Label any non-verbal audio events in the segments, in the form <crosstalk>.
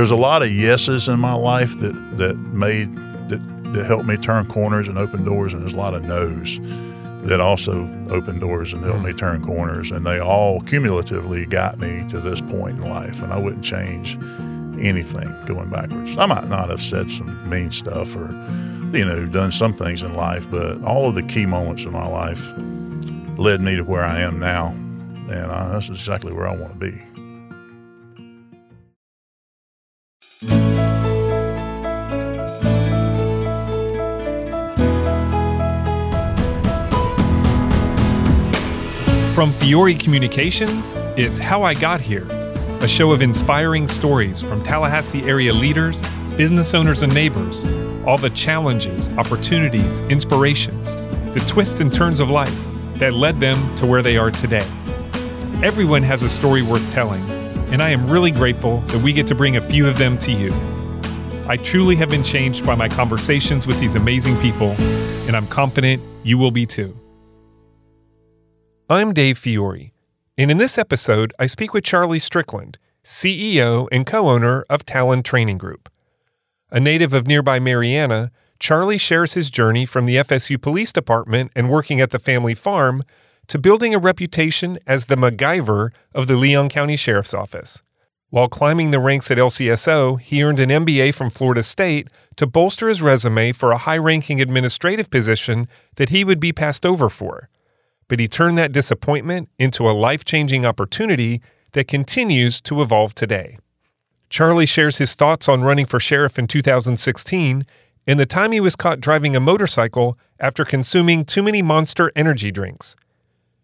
there's a lot of yeses in my life that that made that that helped me turn corners and open doors, and there's a lot of no's that also opened doors and helped me turn corners, and they all cumulatively got me to this point in life, and I wouldn't change anything going backwards. I might not have said some mean stuff or you know done some things in life, but all of the key moments in my life led me to where I am now, and uh, that's exactly where I want to be. From Fiore Communications, it's How I Got Here, a show of inspiring stories from Tallahassee area leaders, business owners, and neighbors. All the challenges, opportunities, inspirations, the twists and turns of life that led them to where they are today. Everyone has a story worth telling, and I am really grateful that we get to bring a few of them to you. I truly have been changed by my conversations with these amazing people, and I'm confident you will be too. I'm Dave Fiore, and in this episode, I speak with Charlie Strickland, CEO and co owner of Talon Training Group. A native of nearby Marianna, Charlie shares his journey from the FSU Police Department and working at the family farm to building a reputation as the MacGyver of the Leon County Sheriff's Office. While climbing the ranks at LCSO, he earned an MBA from Florida State to bolster his resume for a high ranking administrative position that he would be passed over for but he turned that disappointment into a life changing opportunity that continues to evolve today. Charlie shares his thoughts on running for sheriff in 2016 and the time he was caught driving a motorcycle after consuming too many monster energy drinks.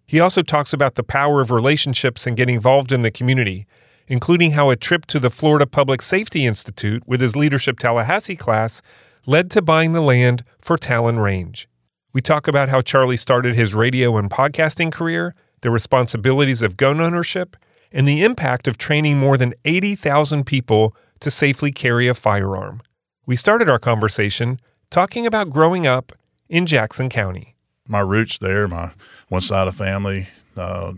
He also talks about the power of relationships and getting involved in the community, including how a trip to the Florida Public Safety Institute with his Leadership Tallahassee class led to buying the land for Talon Range. We talk about how Charlie started his radio and podcasting career, the responsibilities of gun ownership, and the impact of training more than 80,000 people to safely carry a firearm. We started our conversation talking about growing up in Jackson County. My roots there, my one side of family, uh,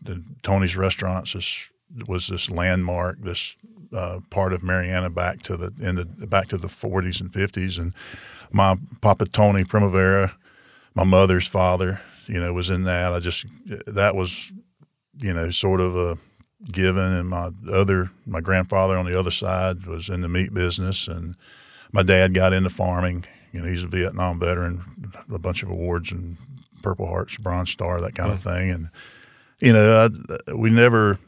the Tony's Restaurants is, was this landmark, this uh, part of Marianna back to the in the back to the 40s and 50s, and my Papa Tony Primavera my mother's father, you know, was in that. I just that was, you know, sort of a given. And my other, my grandfather on the other side was in the meat business, and my dad got into farming. You know, he's a Vietnam veteran, a bunch of awards and Purple Hearts, Bronze Star, that kind of thing. And you know, I, we never,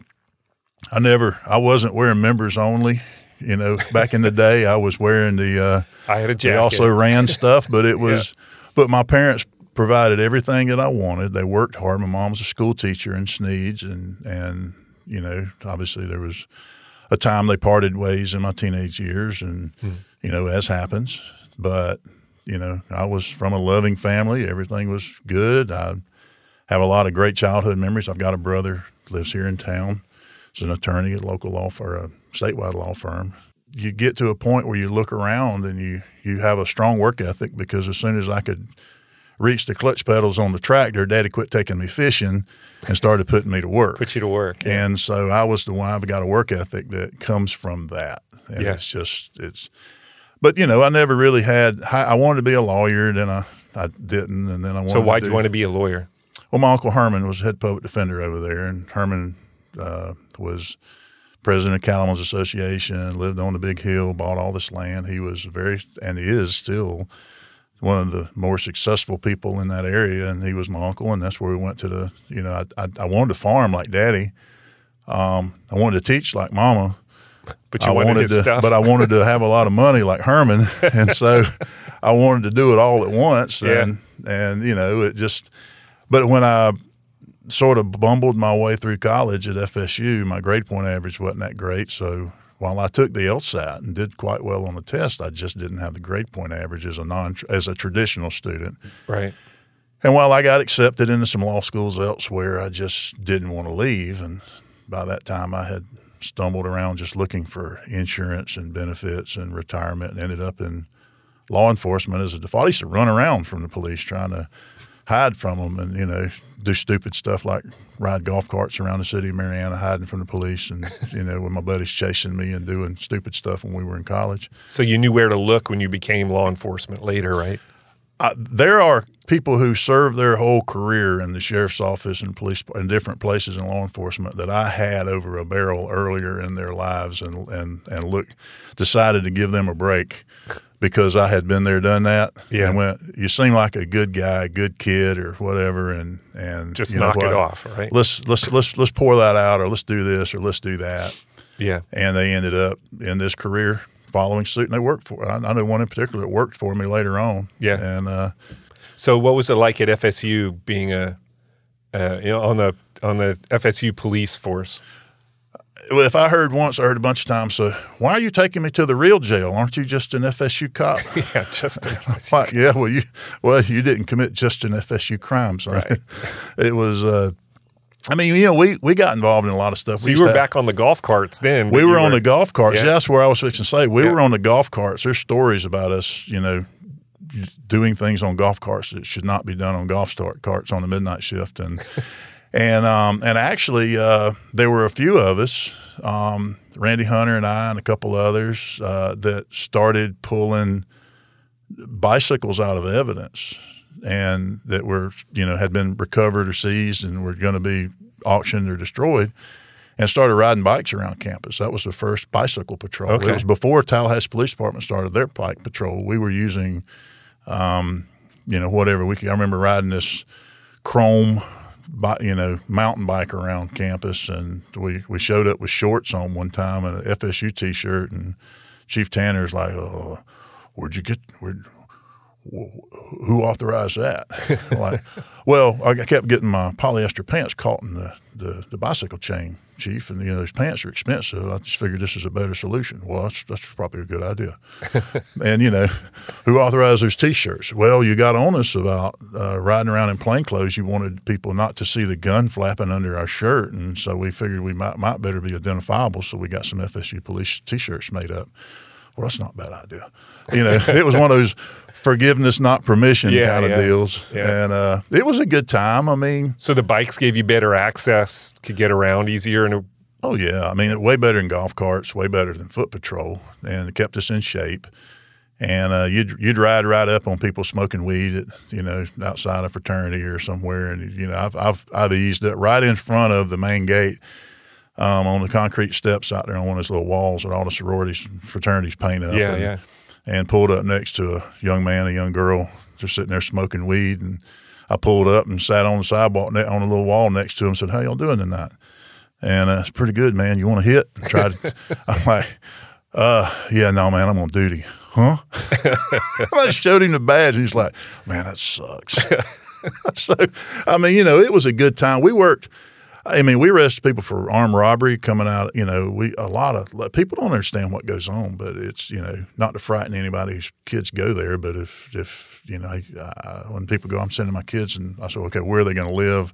I never, I wasn't wearing members only. You know, back in the day, I was wearing the. Uh, I had a jacket. They also ran stuff, but it <laughs> was. yeah. But my parents provided everything that I wanted. They worked hard. My mom was a school teacher in Sneads, and and you know, obviously there was a time they parted ways in my teenage years, and mm. you know, as happens. But you know, I was from a loving family. Everything was good. I have a lot of great childhood memories. I've got a brother lives here in town. He's an attorney at local law for a statewide law firm. You get to a point where you look around and you you have a strong work ethic because as soon as I could reached the clutch pedals on the tractor, Daddy quit taking me fishing and started putting me to work. Put you to work. Yeah. And so I was the one. I've got a work ethic that comes from that. And yeah. it's just it's. But you know, I never really had. I wanted to be a lawyer, then I I didn't, and then I wanted. So why did you want to be a lawyer? Well, my uncle Herman was head public defender over there, and Herman uh, was president of Cattlemen's Association, lived on the big hill, bought all this land. He was very, and he is still one of the more successful people in that area, and he was my uncle, and that's where we went to the. You know, I I, I wanted to farm like Daddy. Um, I wanted to teach like Mama. But you I wanted, wanted to, stuff. but I wanted to have a lot of money like Herman, <laughs> and so I wanted to do it all at once. And yeah. and you know, it just. But when I sort of bumbled my way through college at FSU, my grade point average wasn't that great, so while I took the LSAT and did quite well on the test, I just didn't have the grade point average as a non as a traditional student. Right. And while I got accepted into some law schools elsewhere, I just didn't want to leave. And by that time, I had stumbled around just looking for insurance and benefits and retirement, and ended up in law enforcement as a default. I used to run around from the police trying to hide from them, and you know, do stupid stuff like ride golf carts around the city of Marianna, hiding from the police, and <laughs> you know, when my buddies chasing me and doing stupid stuff when we were in college. So you knew where to look when you became law enforcement later, right? Uh, there are people who serve their whole career in the sheriff's office and police in different places in law enforcement that I had over a barrel earlier in their lives and and and look decided to give them a break because I had been there, done that. Yeah. And went, you seem like a good guy, good kid, or whatever, and and Just knock it off, right? Let's let's let's let's pour that out, or let's do this, or let's do that. Yeah. And they ended up in this career following suit, and they worked for. I, I know one in particular that worked for me later on. Yeah. And uh, So what was it like at FSU being a uh, you know, on the on the FSU police force? Well, if I heard once, I heard a bunch of times. So why are you taking me to the real jail? Aren't you just an FSU cop? <laughs> Yeah, just an <laughs> FSU. Like, yeah, well, you well, you didn't commit just an FSU crime, so Right. <laughs> it was. Uh, I mean, you know, we we got involved in a lot of stuff. So We you were have- back on the golf carts then. We you were on the golf carts. Yeah. Yeah. That's where I was fixing to say. We Yeah. were on the golf carts. There's stories about us, you know, doing things on golf carts that should not be done on golf start carts on the midnight shift, and and um, and actually, uh, there were a few of us, um, Randy Hunter and I, and a couple others uh, that started pulling bicycles out of evidence, and that were you know had been recovered or seized and were going to be auctioned or destroyed and started riding bikes around campus. That was the first bicycle patrol. Okay. It was before Tallahassee Police Department started their bike patrol. We were using, um, you know, whatever we could. I remember riding this chrome, you know, mountain bike around campus, and we we showed up with shorts on one time and an FSU T-shirt, and Chief Tanner's like, "Oh, where'd you get where?" Who authorized that? <laughs> like, well, I kept getting my polyester pants caught in the, the, the bicycle chain, Chief, and you know those pants are expensive. I just figured this is a better solution. Well, that's, that's probably a good idea. <laughs> and you know, who authorized those T-shirts? Well, you got on us about uh, riding around in plain clothes. You wanted people not to see the gun flapping under our shirt, and so we figured we might might better be identifiable. So we got some FSU police T-shirts made up. Well, that's not a bad idea. You know, <laughs> it was one of those forgiveness, not permission Yeah, kind of yeah. deals. Yeah. And uh, it was a good time. I mean, So the bikes gave you better access, could get around easier, and it- oh yeah, I mean, way better than golf carts, way better than foot patrol, and it kept us in shape. And uh, you'd you'd ride right up on people smoking weed at you know outside a fraternity or somewhere, and you know I've I've I've eased up right in front of the main gate. Um, on the concrete steps out there on one of those little walls that all the sororities and fraternities paint up. yeah, and, yeah. And pulled up next to a young man, a young girl, just sitting there smoking weed. And I pulled up and sat on the sidewalk ne- on a little wall next to him. and Said, "How y'all doing tonight?" And uh, it's pretty good, man. You want to hit? And tried. <laughs> <laughs> I'm like, uh, yeah, no, man. I'm on duty. Huh? <laughs> I showed him the badge, and he's like, "Man, that sucks." so, I mean, you know, it was a good time. We worked. I mean, we arrest people for armed robbery coming out. You know, we a lot of people don't understand what goes on, but it's you know not to frighten anybody's kids go there. But if if you know uh, when people go, I'm sending my kids, and I said, okay, where are they going to live?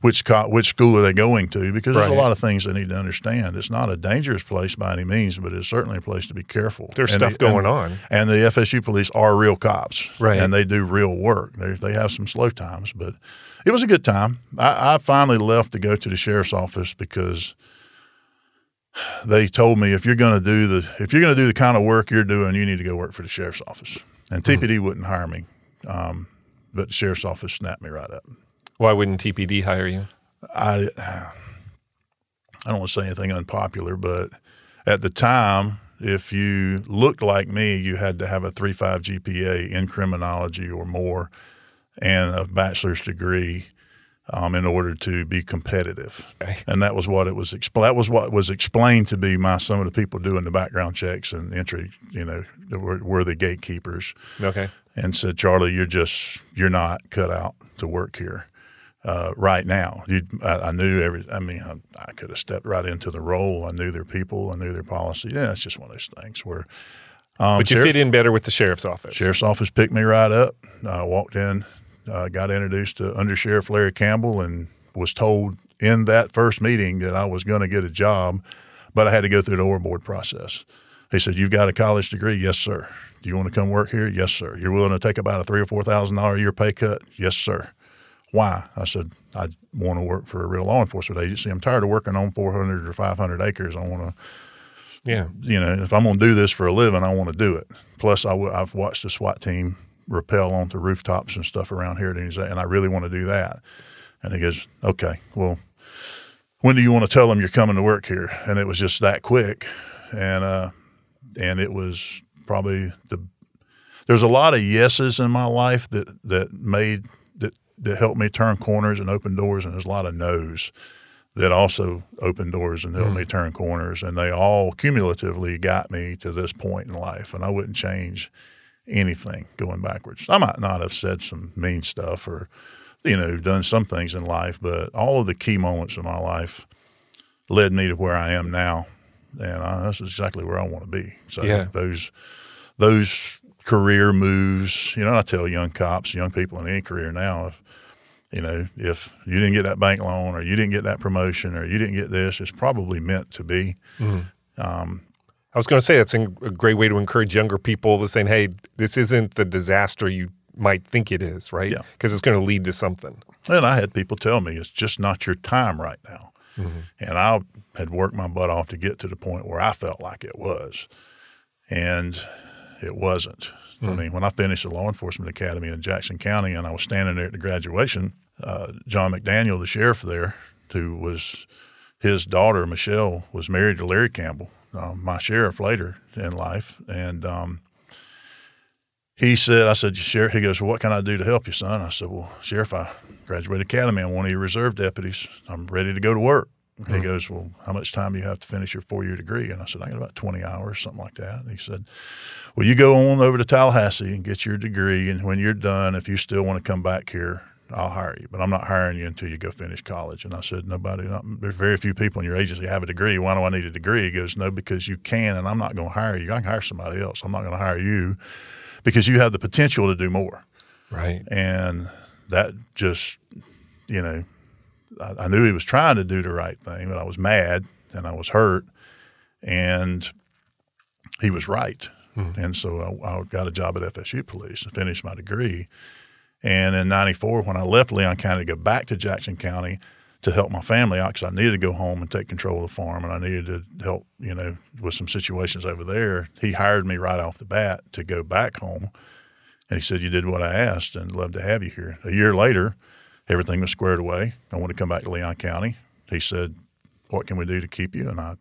Which co- which school are they going to? Because there's a lot of things they need to understand. It's not a dangerous place by any means, but it's certainly a place to be careful. There's And stuff the- and- going on. and the FSU police are real cops, Right. And they do real work. They they have some slow times, but it was a good time. I, I finally left to go to the sheriff's office because they told me if you're going to do the if you're going to do the kind of work you're doing, you need to go work for the sheriff's office. And TPD wouldn't hire me, um, but the sheriff's office snapped me right up. Why wouldn't TPD hire you? I I don't want to say anything unpopular, but at the time, if you looked like me, you had to have a 3.5 GPA in criminology or more and a bachelor's degree um, in order to be competitive. Okay. And that was what it was. Expl- that was what was explained to be my some of the people doing the background checks and entry. You know, were, were the gatekeepers Okay. and said, Charlie, you're just you're not cut out to work here uh, right now. I, I knew every. I mean, I, I could have stepped right into the role. I knew their people. I knew their policy. Yeah, it's just one of those things where. Um, But you sheriff- fit in better with the sheriff's office. Sheriff's office picked me right up. I walked in, uh, got introduced to Under Sheriff Larry Campbell, and was told in that first meeting that I was going to get a job, but I had to go through the oral board process. He said, "You've got a college degree, yes, sir. Do you want to come work here? Yes, sir. You're willing to take about a three or four thousand dollar a year pay cut? Yes, sir. Why? I said, I want to work for a real law enforcement agency. I'm tired of working on 400 or 500 acres. I want to, Yeah. you know, if I'm going to do this for a living, I want to do it. Plus, I w- I've watched the SWAT team rappel onto rooftops and stuff around here, and, he's and I really want to do that. And he goes, okay, well, when do you want to tell them you're coming to work here? And it was just that quick, and uh, and it was probably the there's a lot of yeses in my life that that made that helped me turn corners and open doors, and there's a lot of nos that also opened doors and helped me turn corners, and they all cumulatively got me to this point in life, and I wouldn't change anything going backwards. I might not have said some mean stuff or you know done some things in life, but all of the key moments in my life led me to where I am now, and uh, that's exactly where I want to be. So Yeah. those those career moves, you know, I tell young cops, young people in any career now, if you know, if you didn't get that bank loan or you didn't get that promotion or you didn't get this, it's probably meant to be. Mm-hmm. Um, I was going to say that's a great way to encourage younger people to saying, "Hey, this isn't the disaster you might think it is, right? Yeah. Because it's going to lead to something." And I had people tell me it's just not your time right now. Mm-hmm. And I had worked my butt off to get to the point where I felt like it was. And it wasn't. I mean, when I finished the law enforcement academy in Jackson County and I was standing there at the graduation, uh, John McDaniel, the sheriff there, who was his daughter, Michelle, was married to Larry Campbell, um, my sheriff later in life. And um, he said, I said, Sheriff, he goes, well, what can I do to help you, son? I said, well, Sheriff, I graduated academy. I'm one of your reserve deputies. I'm ready to go to work. He uh-huh. goes, well, how much time do you have to finish your four-year degree? And I said, I got about 20 hours, something like that. And he said, well, you go on over to Tallahassee and get your degree. And when you're done, if you still want to come back here, I'll hire you. But I'm not hiring you until you go finish college. And I said, nobody, not, there's very few people in your agency have a degree. Why do I need a degree? He goes, no, because you can, and I'm not going to hire you. I can hire somebody else. I'm not going to hire you because you have the potential to do more. Right. And that just, you know, I, I knew he was trying to do the right thing, but I was mad and I was hurt. And he was right. Hmm. And so I, I got a job at FSU Police and finished my degree. And in '94, when I left Leon County to go back to Jackson County to help my family out, because I needed to go home and take control of the farm, and I needed to help, you know, with some situations over there. He hired me right off the bat to go back home, and he said, "You did what I asked, and love to have you here." A year later, everything was squared away. I want to come back to Leon County. He said, "What can we do to keep you?" And I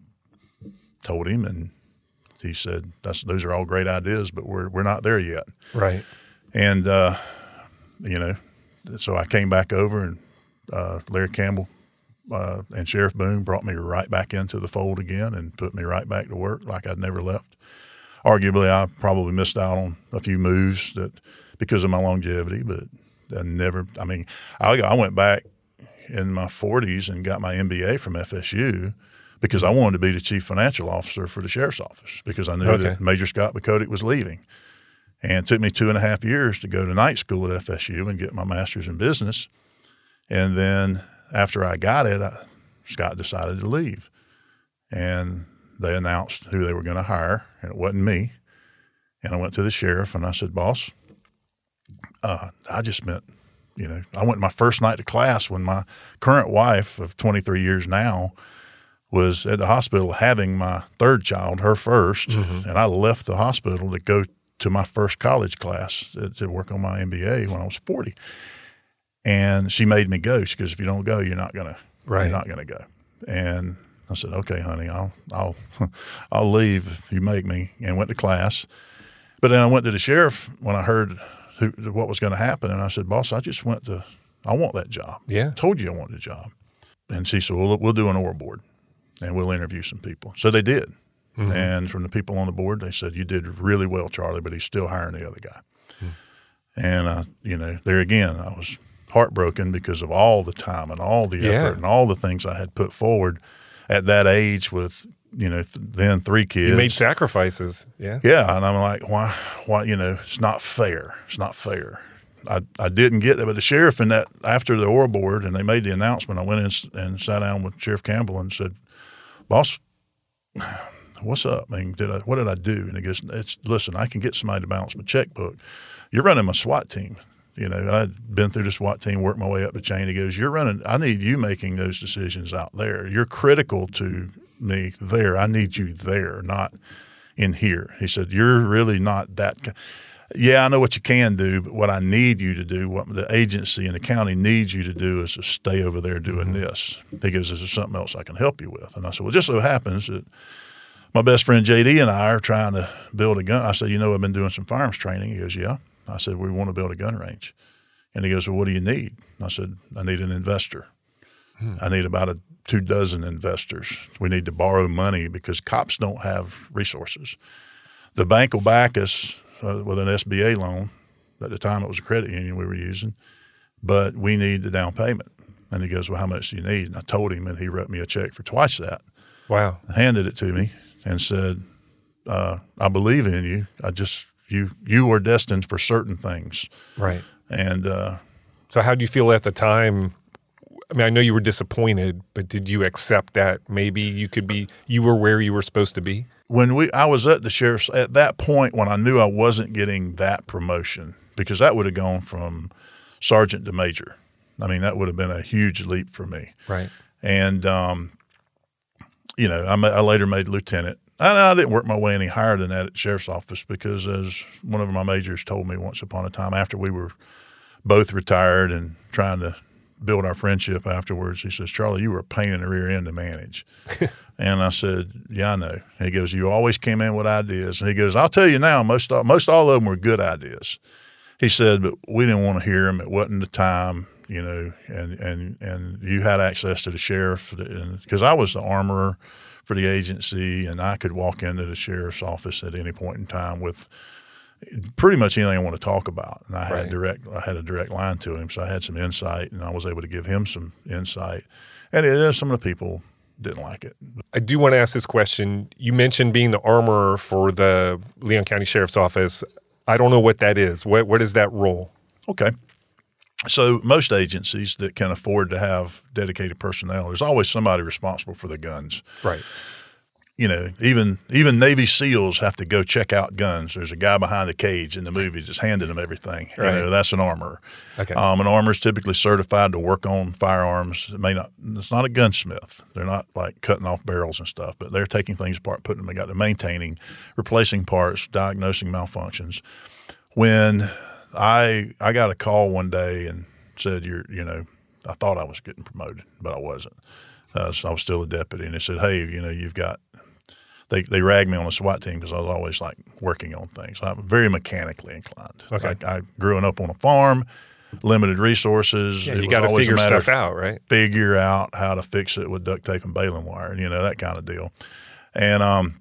told him, and he said, "That's those are all great ideas, but we're we're not there yet." Right. And uh, you know, so I came back over, and uh, Larry Campbell uh, and Sheriff Boone brought me right back into the fold again and put me right back to work like I'd never left. Arguably, I probably missed out on a few moves that because of my longevity, but I never. I mean, I, I went back in my 40s and got my MBA from FSU because I wanted to be the chief financial officer for the sheriff's office because I knew Okay. that Major Scott Bakotic was leaving. And it took me two and a half years to go to night school at FSU and get my master's in business. And then after I got it, I, Scott decided to leave. And they announced who they were going to hire, and it wasn't me. And I went to the sheriff and I said, Boss, uh, I just meant, you know, I went my first night to class when my current wife of 23 years now was at the hospital having my third child, her 1st, and I left the hospital to go to my first college class to, to work on my MBA when I was 40. And she made me go. She goes, "If you don't go, you're not gonna, Right. you're not gonna go." And I said, "Okay, honey, I'll, I'll, <laughs> I'll leave if you make me." And went to class. But then I went to the sheriff when I heard who, what was going to happen, and I said, "Boss, I just went to, I want that job. Yeah. told you I want the job." And she said, "Well, we'll do an oral board, and we'll interview some people." So they did. And from the people on the board, they said, "You did really well, Charlie, but he's still hiring the other guy." And uh, you know, there again, I was heartbroken because of all the time and all the Yeah. effort and all the things I had put forward at that age with you know th- then three kids. You made sacrifices. Yeah. Yeah, and I'm like, why? Why? You know, it's not fair. It's not fair. I, I didn't get that, but the sheriff in that after the oral board and they made the announcement, I went in and sat down with Sheriff Campbell and said, "Boss, what's up? I mean, did I, what did I do? And he goes, it's, listen, I can get somebody to balance my checkbook. You're running my SWAT team. You know, I'd been through the SWAT team, worked my way up the chain. He goes, you're running, I need you making those decisions out there. You're critical to me there. I need you there, not in here. He said, you're really not that. Yeah, I know what you can do, but what I need you to do, what the agency and the county needs you to do is to stay over there doing mm-hmm. this. He goes, Is there something else I can help you with? And I said, Well, just so happens that my best friend JD and I are trying to build a gun. I said, You know, I've been doing some firearms training. He goes, Yeah. I said, We want to build a gun range. And he goes, Well, what do you need? I said, I need an investor. Hmm. I need about a two dozen investors. We need to borrow money because cops don't have resources. The bank will back us uh, with an SBA loan. At the time, it was a credit union we were using, but we need the down payment. And he goes, "Well, how much do you need?" And I told him, and he wrote me a check for twice that. Wow! Handed it to me and said, uh, "I believe in you. I just you you are destined for certain things." Right. And uh, so, how do you feel at the time? I mean, I know you were disappointed, but did you accept that maybe you could be you were where you were supposed to be? when we I was at the sheriff's at that point when I knew I wasn't getting that promotion because that would have gone from sergeant to major. I mean, that would have been a huge leap for me. Right. And um, you know, I, I later made lieutenant. I, I didn't work my way any higher than that at sheriff's office because, as one of my majors told me once upon a time, after we were both retired and trying to build our friendship afterwards. He says, Charlie, you were a pain in the rear end to manage. <laughs> and I said, Yeah, I know. And he goes, You always came in with ideas. And he goes, I'll tell you now, most all, most all of them were good ideas. He said, but we didn't want to hear them. It wasn't the time, you know, and, and, and you had access to the sheriff because I was the armorer for the agency and I could walk into the sheriff's office at any point in time with – pretty much anything I want to talk about. And I right. had direct, I had a direct line to him, so I had some insight, and I was able to give him some insight. And it some of the people didn't like it. I do want to ask this question. You mentioned being the armorer for the Leon County Sheriff's Office. I don't know what that is. What what is that role? Okay. So most agencies that can afford to have dedicated personnel, there's always somebody responsible for the guns. Right you know, even even Navy SEALs have to go check out guns. There's a guy behind the cage in the movie just handing them everything. Right. You know, that's an armorer. Okay. Um, an armorer is typically certified to work on firearms. It may not. It's not a gunsmith. They're not like cutting off barrels and stuff, but they're taking things apart, putting them together, maintaining, replacing parts, diagnosing malfunctions. When I I got a call one day and said, "You're you know," I thought I was getting promoted, but I wasn't. Uh, so I was still a deputy, and they said, "Hey, you know, you've got they they ragged me on the SWAT team because I was always like working on things. I'm very mechanically inclined. Okay. Like I grew up on a farm, limited resources. Yeah, you got to figure stuff out, right? Figure out how to fix it with duct tape and baling wire, you know that kind of deal. And um,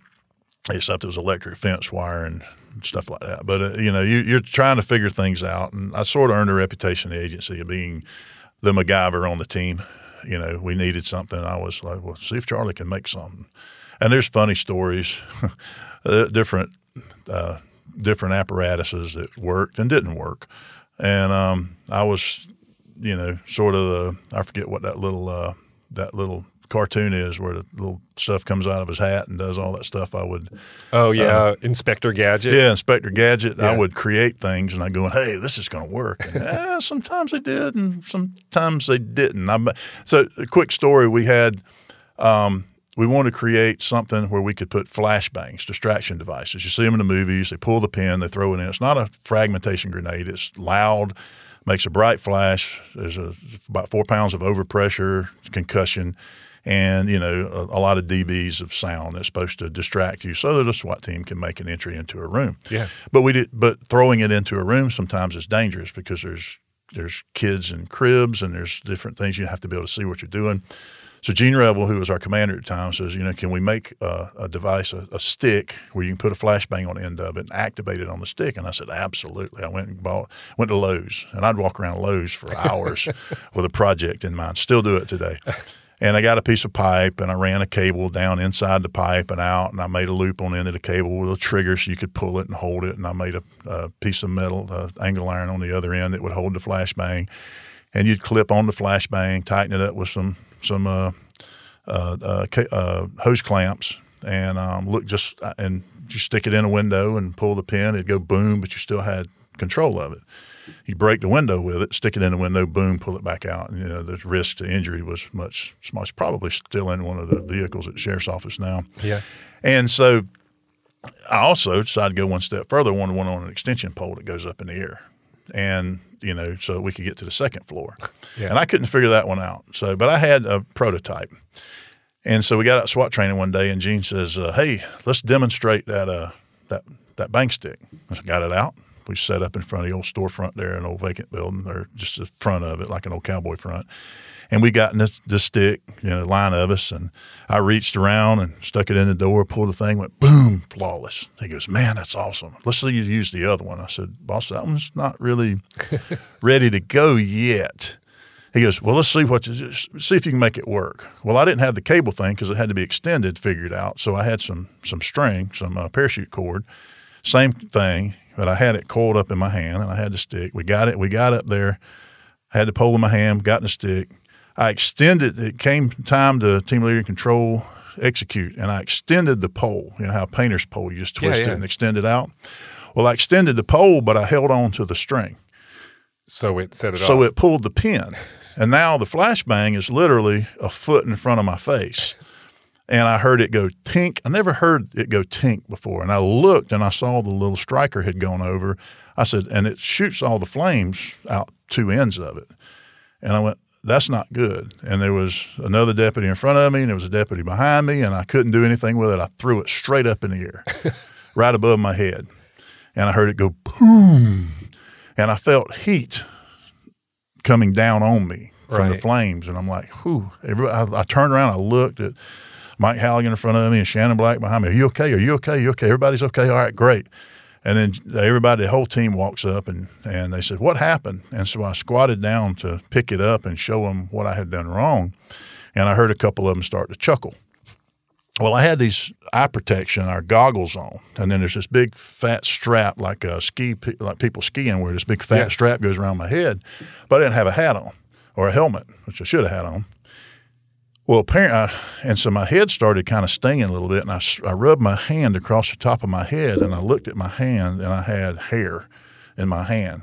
except it was electric fence wire and stuff like that. But uh, you know, you, you're trying to figure things out, and I sort of earned a reputation in the agency of being the MacGyver on the team. You know, we needed something. I was like, well, see if Charlie can make something. And there's funny stories, <laughs> uh, different uh, different apparatuses that worked and didn't work. And um, I was, you know, sort of the I forget what that little uh, that little cartoon is where the little stuff comes out of his hat and does all that stuff. I would. Oh yeah, uh, Inspector Gadget. Yeah, Inspector Gadget. Yeah. I would create things and I go, hey, this is going to work. And, eh, <laughs> sometimes they did, and sometimes they didn't. I'm, so a quick story: we had. Um, we want to create something where we could put flashbangs, distraction devices. You see them in the movies. They pull the pin, they throw it in. It's not a fragmentation grenade. It's loud, makes a bright flash. There's a, about four pounds of overpressure, concussion, and you know a, a, lot of dBs of sound that's supposed to distract you, so that a SWAT team can make an entry into a room. Yeah. But we did. But throwing it into a room sometimes is dangerous because there's there's kids in cribs and there's different things you have to be able to see what you're doing. So Gene Revel, who was our commander at the time, says, you know, can we make a, a device, a, a, stick where you can put a flashbang on the end of it and activate it on the stick? And I said, absolutely. I went and bought, went to Lowe's, and I'd walk around Lowe's for <laughs> hours with a project in mind. Still do it today. <laughs> And I got a piece of pipe and I ran a cable down inside the pipe and out, and I made a loop on the end of the cable with a trigger so you could pull it and hold it. And I made a, a piece of metal, uh, angle iron on the other end that would hold the flashbang. And you'd clip on the flashbang, tighten it up with some some uh, uh, uh, uh, hose clamps, and um, look just and you stick it in a window and pull the pin, it'd go boom, but you still had control of it. You break the window with it, stick it in the window, boom, pull it back out. And, you know, the risk to injury was much small. It's probably still in one of the vehicles at the sheriff's office now. Yeah. And so I also decided to go one step further, one one on an extension pole that goes up in the air. And, you know, so we could get to the second floor. Yeah. And I couldn't figure that one out. So, but I had a prototype. And so we got out SWAT training one day, and Gene says, uh, "Hey, let's demonstrate that uh, that that bang stick." I got it out. We set up in front of the old storefront there, an old vacant building, or just the front of it, like an old cowboy front. And we got in this, this stick, you know, line of us, and I reached around and stuck it in the door, pulled the thing, went boom, flawless. He goes, "Man, that's awesome. Let's see you use the other one." I said, "Boss, that one's not really <laughs> ready to go yet." He goes, well, let's see what you, see if you can make it work. Well, I didn't have the cable thing because it had to be extended, figured out. So I had some some string, some uh, parachute cord, same thing, but I had it coiled up in my hand and I had the stick. We got it. We got up there. Had the pole in my hand, got in the stick. I extended. It came time to team leader and control execute, and I extended the pole. You know how a painter's pole, you just Yeah, twist yeah. it and extend it out. Well, I extended the pole, but I held on to the string. So it set it So off. it pulled the pin. And now the flashbang is literally a foot in front of my face. And I heard it go tink. I never heard it go tink before. And I looked and I saw the little striker had gone over. I said, and it shoots all the flames out two ends of it. And I went, that's not good. And there was another deputy in front of me, and there was a deputy behind me, and I couldn't do anything with it. I threw it straight up in the air, <laughs> right above my head. And I heard it go boom. And I felt heat coming down on me from the flames. And I'm like, whew. Everybody, I, I turned around, I looked at Mike Halligan in front of me and Shannon Black behind me. Are you okay? Are you okay? Are you okay? Everybody's okay. All right, great. And then everybody, the whole team walks up and, and they said, What happened? And so I squatted down to pick it up and show them what I had done wrong. And I heard a couple of them start to chuckle. Well, I had these eye protection, our goggles on, and then there's this big fat strap like a ski, like people skiing, where this big fat Yeah. strap goes around my head, but I didn't have a hat on or a helmet, which I should have had on. Well, apparently, uh, and so my head started kind of stinging a little bit, and I, I rubbed my hand across the top of my head, and I looked at my hand, and I had hair in my hand.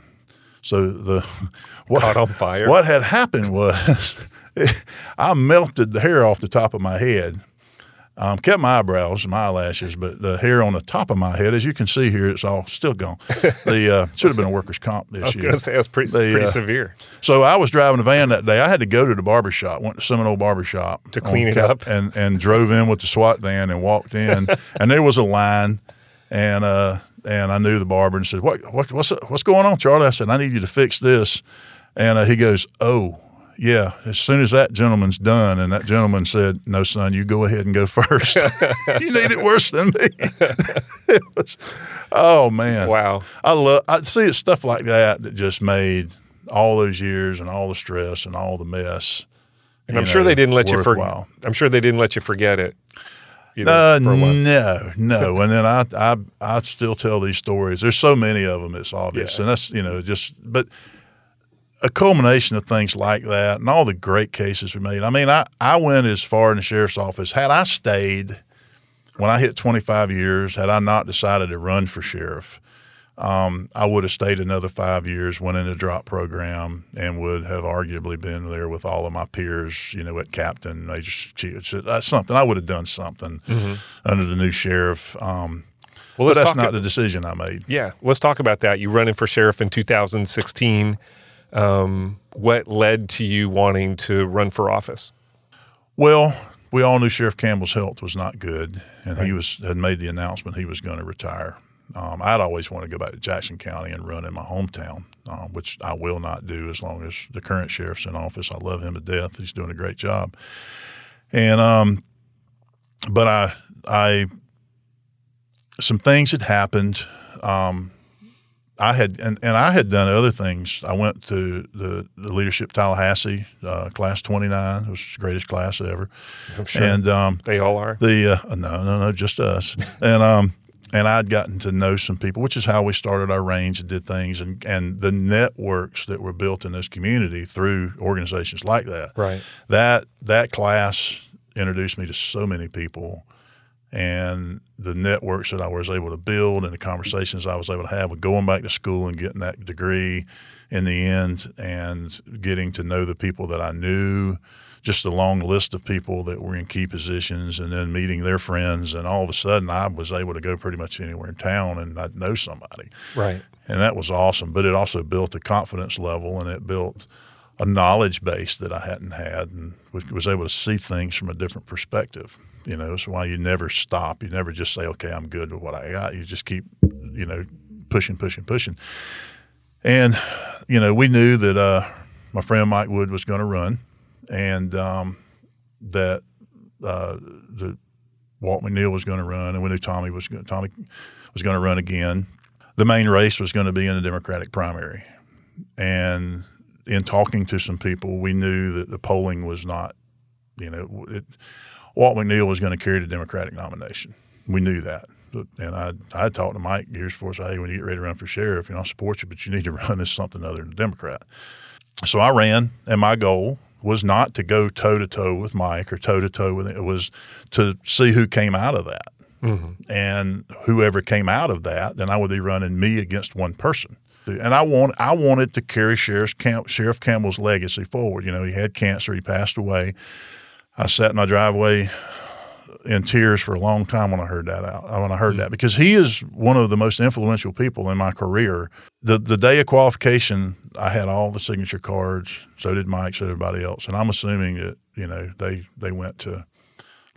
So the <laughs> what, Caught on fire. What had happened was <laughs> I melted the hair off the top of my head. Um, kept my eyebrows and my eyelashes, but the hair on the top of my head, as you can see here, it's all still gone. <laughs> The uh, should have been a workers' comp this I was going to say that's pretty, They, pretty uh, severe. So I was driving a van that day. I had to go to the barber shop. Went to Seminole Barber Shop To clean it up. and and drove in with the SWAT van and walked in, <laughs> and there was a line, and uh and I knew the barber and said, "What what what's what's going on, Charlie?" I said, "I need you to fix this," and uh, he goes, "Oh." Yeah, as soon as that gentleman's done, and that gentleman said, "No, son, you go ahead and go first. <laughs> you need it worse than me." <laughs> it was, oh man, Wow. I love. I see it's stuff like that that just made all those years and all the stress and all the mess. And I'm you sure they didn't let you forget. I'm sure they didn't let you forget it. Uh, for a while. no, no. <laughs> and then I, I, I still tell these stories. There's so many of them. It's obvious, Yeah. and that's you know just. But a culmination of things like that, and all the great cases we made. I mean, I, I went as far in the sheriff's office. Had I stayed when I hit 25 years, had I not decided to run for sheriff, um, I would have stayed another five years, went in the drop program, and would have arguably been there with all of my peers, you know, at captain, major chief. That's something I would have done something under the new sheriff. Um, Well, but that's talk. not the decision I made. yeah, let's talk about that. You running for sheriff in 2016. Um, what led to you wanting to run for office? Well, we all knew Sheriff Campbell's health was not good, and he was had made the announcement he was going to retire. Um, I'd always want to go back to Jackson County and run in my hometown, um, which I will not do as long as the current sheriff's in office. I love him to death; he's doing a great job. And um, but I, I, some things had happened. Um, I had and, and I had done other things. I went to the, the leadership Tallahassee uh, class twenty nine. It was the greatest class ever. I'm sure And um, they all are. the uh, no no no just us <laughs> and um and I'd gotten to know some people, which is how we started our range and did things, and and the networks that were built in this community through organizations like that. Right. That that class introduced me to so many people, and the networks that I was able to build and the conversations I was able to have with going back to school and getting that degree in the end and getting to know the people that I knew, just a long list of people that were in key positions and then meeting their friends. And all of a sudden, I was able to go pretty much anywhere in town and I'd know somebody. Right. And that was awesome. But it also built a confidence level and it built a knowledge base that I hadn't had and was able to see things from a different perspective. You know, that's why you never stop. You never just say, okay, I'm good with what I got. You just keep, you know, pushing, pushing, pushing. And, you know, we knew that uh, my friend Mike Wood was going to run and um, that uh, the Walt McNeil was going to run, and we knew Tommy was going, Tommy was going to run again. The main race was going to be in the Democratic primary, and in talking to some people, we knew that the polling was not, you know, it, Walt McNeil was going to carry the Democratic nomination. We knew that. And I I talked to Mike years before, say, hey, when you get ready to run for sheriff, you know, I support you, but you need to <laughs> run as something other than a Democrat. So I ran, and my goal was not to go toe to toe with Mike or toe to toe with it. It was to see who came out of that. Mm-hmm. And whoever came out of that, then I would be running me against one person. And I want I wanted to carry Sheriff, Camp, Sheriff Campbell's legacy forward. You know, he had cancer, he passed away. I sat in my driveway in tears for a long time when I heard that out. When I heard mm-hmm. that because he is one of the most influential people in my career. The the day of qualification, I had all the signature cards. So did Mike. So did everybody else. And I'm assuming that you know they they went to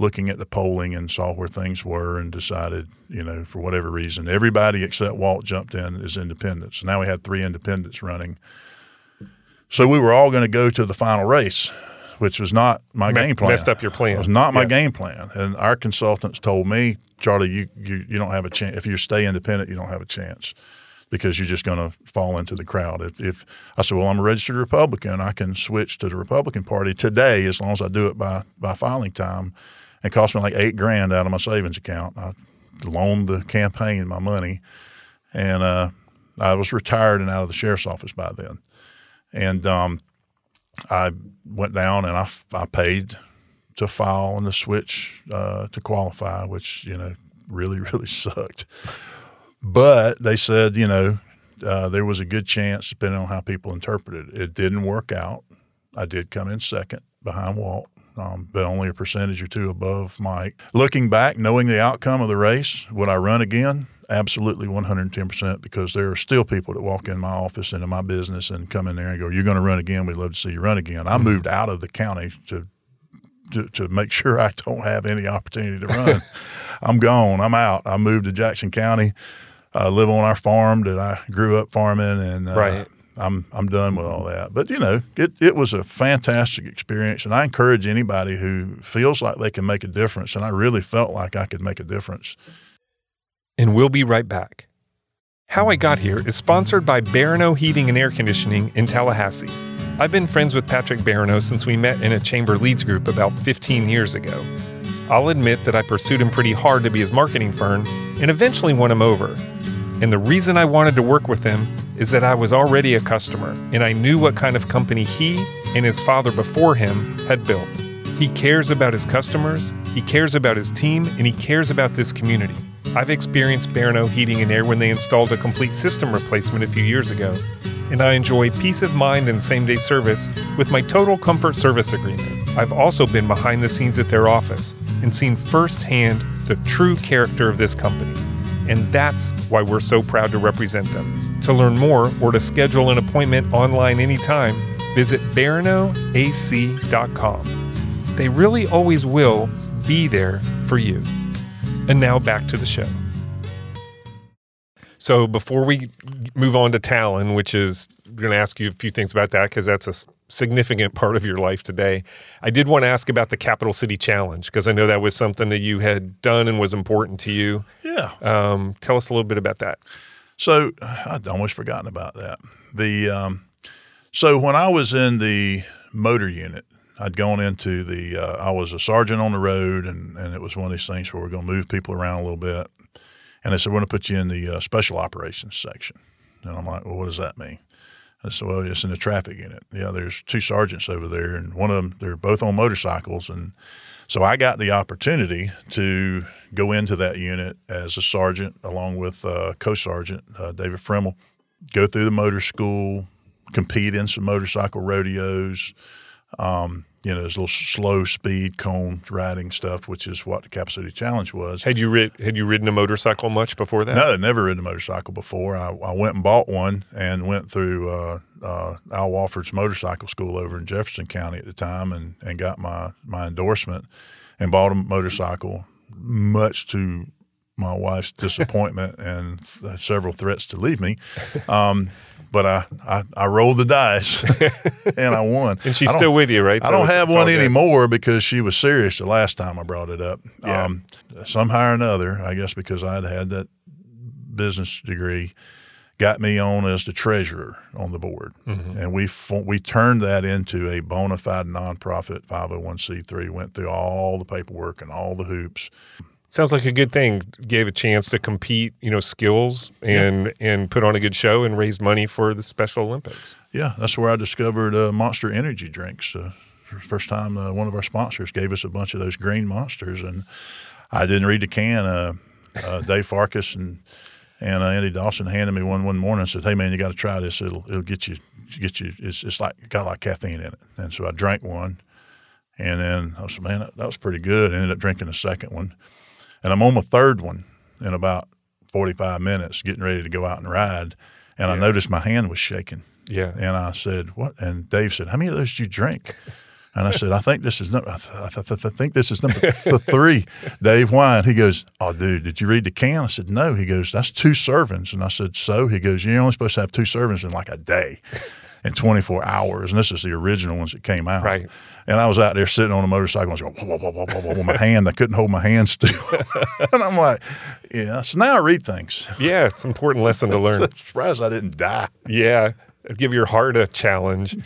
looking at the polling and saw where things were and decided, you know, for whatever reason, everybody except Walt jumped in as independents. So now we had three independents running. So we were all going to go to the final race which was not my Mess, game plan. Messed up your plan. It was not my game plan. And our consultants told me, Charlie, you, you, you don't have a chance. If you stay independent, you don't have a chance because you're just going to fall into the crowd. If, if, I said, well, I'm a registered Republican, I can switch to the Republican Party today as long as I do it by by filing time. It cost me like eight grand out of my savings account. I loaned the campaign my money, and uh, I was retired and out of the sheriff's office by then. And um, I went down and I, I paid to file and to switch uh, to qualify, which you know really <laughs> really sucked. But they said you know uh, there was a good chance, depending on how people interpreted it. It didn't work out. I did come in second behind Walt, um, but only a percentage or two above Mike. Looking back, knowing the outcome of the race, would I run again? Absolutely 110% because there are still people that walk in my office into my business and come in there and go, You're going to run again. We'd love to see you run again. I mm-hmm. moved out of the county to, to, to make sure I don't have any opportunity to run. <laughs> I'm gone. I'm out. I moved to Jackson County. I live on our farm that I grew up farming, and uh, right. I'm I'm done with all that. But you know, it it was a fantastic experience, and I encourage anybody who feels like they can make a difference, and I really felt like I could make a difference and we'll be right back. How I Got Here is sponsored by Barano Heating and Air Conditioning in Tallahassee. I've been friends with Patrick Barano since we met in a chamber leads group about 15 years ago. I'll admit that I pursued him pretty hard to be his marketing firm and eventually won him over. And the reason I wanted to work with him is that I was already a customer and I knew what kind of company he and his father before him had built. He cares about his customers, he cares about his team, and he cares about this community. I've experienced Barano Heating and Air when they installed a complete system replacement a few years ago, and I enjoy peace of mind and same day service with my Total Comfort Service Agreement. I've also been behind the scenes at their office and seen firsthand the true character of this company. And that's why we're so proud to represent them. To learn more or to schedule an appointment online anytime, visit baranoac.com. They really always will be there for you. And now back to the show. So before we move on to Talon, which is going to ask you a few things about that because that's a significant part of your life today. I did want to ask about the Capital City Challenge because I know that was something that you had done and was important to you. Yeah. Um, tell us a little bit about that. So I'd almost forgotten about that. The um, so when I was in the motor unit, I'd gone into the, uh, I was a sergeant on the road, and, and it was one of these things where we're going to move people around a little bit. And they said, we're going to put you in the uh, special operations section. And I'm like, well, what does that mean? I said, well, it's in the traffic unit. Yeah, there's two sergeants over there, and one of them, they're both on motorcycles. And so I got the opportunity to go into that unit as a sergeant along with uh, co-sergeant uh, David Fremmel, go through the motor school, compete in some motorcycle rodeos. Um, you know, there's little slow speed cone riding stuff, which is what the Cap City Challenge was. Had you rid- had you ridden a motorcycle much before that? No, I never ridden a motorcycle before. I, I went and bought one and went through uh, uh, Al Wofford's motorcycle school over in Jefferson County at the time and, and got my, my endorsement and bought a motorcycle, much to my wife's disappointment <laughs> and several threats to leave me. Um, but I, I, I, rolled the dice <laughs> and I won. and she's still with you, right? I don't have one anymore because she was serious the last time I brought it up. Yeah. Um, somehow or another, I guess because I'd had that business degree, got me on as the treasurer on the board, mm-hmm. and we we turned that into a bona fide nonprofit 501c3. Went through all the paperwork and all the hoops. Sounds like a good thing. Gave a chance to compete, you know, skills and yeah. and put on a good show and raise money for the Special Olympics. Yeah, that's where I discovered uh, Monster Energy drinks. Uh, first time uh, one of our sponsors gave us a bunch of those green monsters, and I didn't read the can. Uh, uh, Dave Farkas and and uh, Andy Dawson handed me one one morning and said, "Hey man, you got to try this. It'll it'll get you get you. It's it's like got like caffeine in it." And so I drank one, and then I said, "Man, that, that was pretty good." I ended up drinking the second one, and I'm on my third one in about 45 minutes, getting ready to go out and ride, and yeah. I noticed my hand was shaking. Yeah. And I said, "What?" And Dave said, "How many of those did you drink?" And I said, I think this is number, I, th- I, th- I think this is number <laughs> th- three. Dave Wine. He goes, Oh, dude, did you read the can? I said, No. He goes, That's two servings. And I said, So? He goes, You're only supposed to have two servings in like a day, in 24 hours. And this is the original ones that came out. Right. And I was out there sitting on a motorcycle and I was going, whoa, whoa, whoa, whoa, whoa, with my <laughs> hand. I couldn't hold my hand still. <laughs> and I'm like, yeah. So now I read things. Yeah, it's an important lesson to learn. <laughs> Surprised I didn't die. Yeah. Give your heart a challenge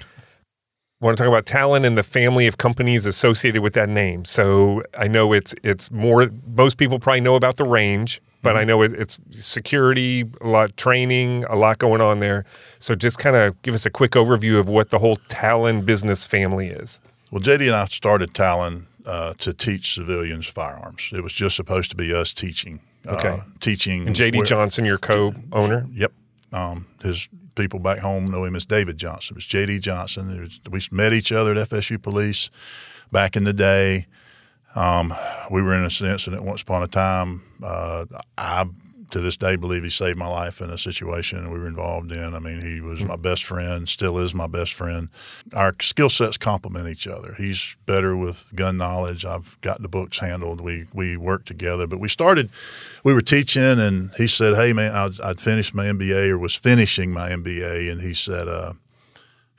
want to talk about Talon and the family of companies associated with that name. So I know it's it's more. Most people probably know about the range, but mm-hmm. I know it, it's security, a lot training, a lot going on there. So just kind of give us a quick overview of what the whole Talon business family is. Well, JD and I started Talon uh, to teach civilians firearms. It was just supposed to be us teaching. Uh, okay. Uh, teaching. And JD where, Johnson, your co-owner. Yep. Um, his people back home know him as David Johnson. It was J.D. Johnson. Was, we met each other at FSU Police back in the day. Um, we were in an incident once upon a time. Uh, I to this day believe he saved my life in a situation we were involved in. I mean, he was mm-hmm. my best friend, still is my best friend. Our skill sets complement each other. He's better with gun knowledge. I've got the books handled. We we work together, but we started. We were teaching, and he said, "Hey, man, I'd, I'd finished my MBA or was finishing my MBA," and he said, uh,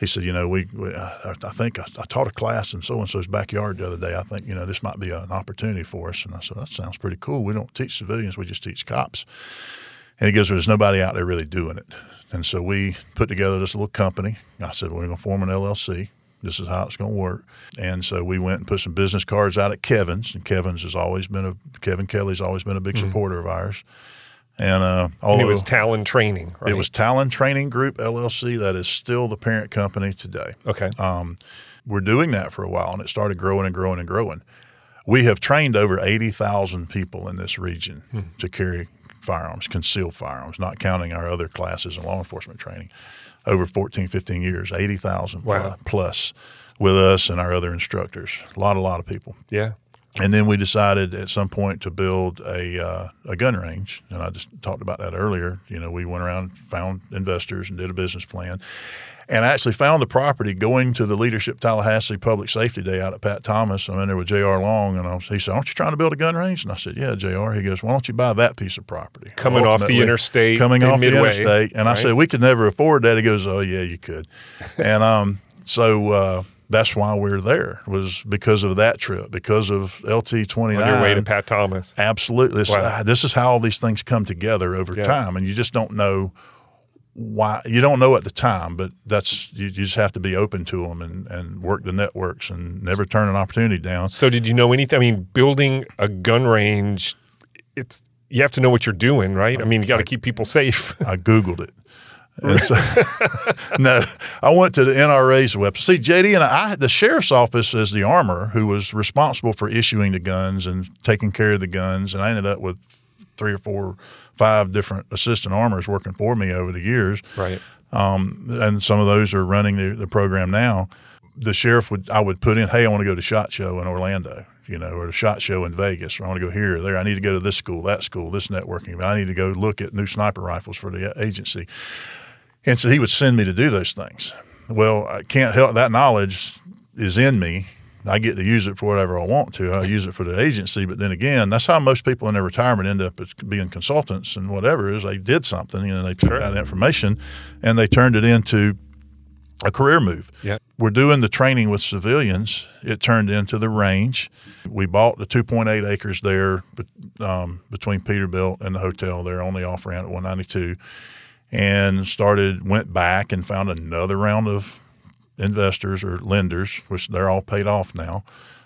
he said, you know, we, we I, I, think I, I, taught a class in so and so's backyard the other day. I think you know this might be an opportunity for us. And I said, that sounds pretty cool. We don't teach civilians; we just teach cops. And he goes, well, there's nobody out there really doing it. And so we put together this little company. I said, we're going to form an LLC. This is how it's going to work. And so we went and put some business cards out at Kevin's, and Kevin's has always been a Kevin Kelly's always been a big mm-hmm. supporter of ours. And, uh, and it was Talon Training, right? It was Talon Training Group LLC. That is still the parent company today. Okay. Um, we're doing that for a while, and it started growing and growing and growing. We have trained over 80,000 people in this region hmm. to carry firearms, concealed firearms, not counting our other classes in law enforcement training. Over 14, 15 years, 80,000 wow. plus with us and our other instructors. A lot, a lot of people. Yeah. And then we decided at some point to build a uh, a gun range, and I just talked about that earlier. You know, we went around, found investors, and did a business plan, and I actually found the property going to the Leadership Tallahassee Public Safety Day out at Pat Thomas. I'm in there with J.R. Long, and was, he said, "Aren't you trying to build a gun range?" And I said, "Yeah, J.R." He goes, "Why don't you buy that piece of property?" Coming off the interstate, coming off Midway, the interstate, and right? I said, "We could never afford that." He goes, "Oh yeah, you could," <laughs> and um, so. Uh, that's why we're there was because of that trip, because of LT twenty nine. Your way to Pat Thomas. Absolutely. This, wow. uh, this is how all these things come together over yeah. time, and you just don't know why. You don't know at the time, but that's you, you, just have to be open to them and, and work the networks and never turn an opportunity down. So, did you know anything? I mean, building a gun range, it's you have to know what you're doing, right? I mean, you got to keep people safe. I googled it. So, <laughs> no, I went to the NRA's website. See, JD and I, the sheriff's office is the armor who was responsible for issuing the guns and taking care of the guns. And I ended up with three or four, five different assistant armors working for me over the years. Right. Um, and some of those are running the, the program now. The sheriff would, I would put in, hey, I want to go to SHOT Show in Orlando you know, or a shot show in Vegas, or I want to go here or there. I need to go to this school, that school, this networking. I need to go look at new sniper rifles for the agency. And so he would send me to do those things. Well, I can't help that knowledge is in me. I get to use it for whatever I want to. I use it for the agency, but then again, that's how most people in their retirement end up as being consultants and whatever is they did something, and they took sure. that information and they turned it into a career move. Yeah. We're doing the training with civilians. It turned into the range. We bought the 2.8 acres there um, between Peterbilt and the hotel there on the off ramp at 192 and started, went back and found another round of investors or lenders, which they're all paid off now,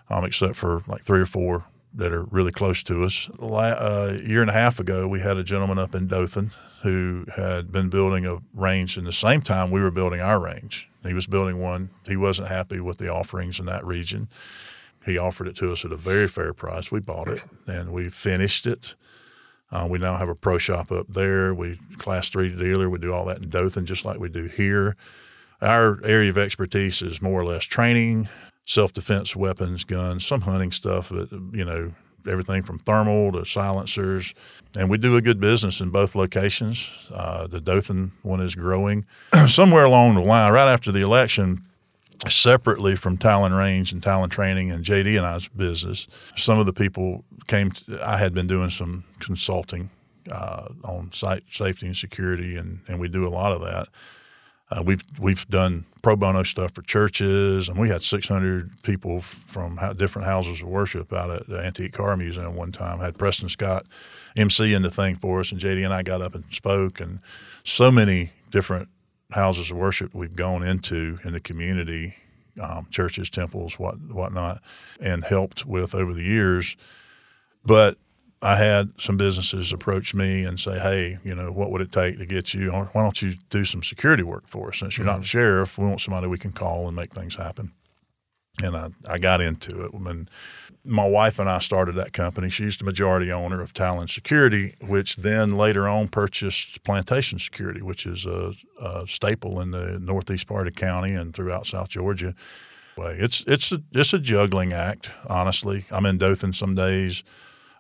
um, except for like three or four that are really close to us. A uh, year and a half ago, we had a gentleman up in Dothan who had been building a range in the same time we were building our range. He was building one. He wasn't happy with the offerings in that region. He offered it to us at a very fair price. We bought it and we finished it. Uh, we now have a pro shop up there. We class three dealer. We do all that in Dothan, just like we do here. Our area of expertise is more or less training, self defense weapons, guns, some hunting stuff. But you know, everything from thermal to silencers, and we do a good business in both locations. Uh, the Dothan one is growing. <clears throat> Somewhere along the line, right after the election, separately from Talon Range and Talon Training and JD and I's business, some of the people came. To, I had been doing some consulting uh, on site safety and security, and, and we do a lot of that. Uh, we've we've done pro bono stuff for churches, and we had 600 people from different houses of worship out at the Antique Car Museum one time. Had Preston Scott MC in the thing for us, and JD and I got up and spoke, and so many different houses of worship we've gone into in the community, um, churches, temples, what whatnot, and helped with over the years. But I had some businesses approach me and say, "Hey, you know, what would it take to get you? Why don't you do some security work for us? Since you're mm-hmm. not the sheriff, we want somebody we can call and make things happen." And I, I got into it. And my wife and I started that company. She's the majority owner of Talon Security, which then later on purchased Plantation Security, which is a, a staple in the northeast part of the county and throughout South Georgia. It's it's a, it's a juggling act, honestly. I'm in Dothan some days.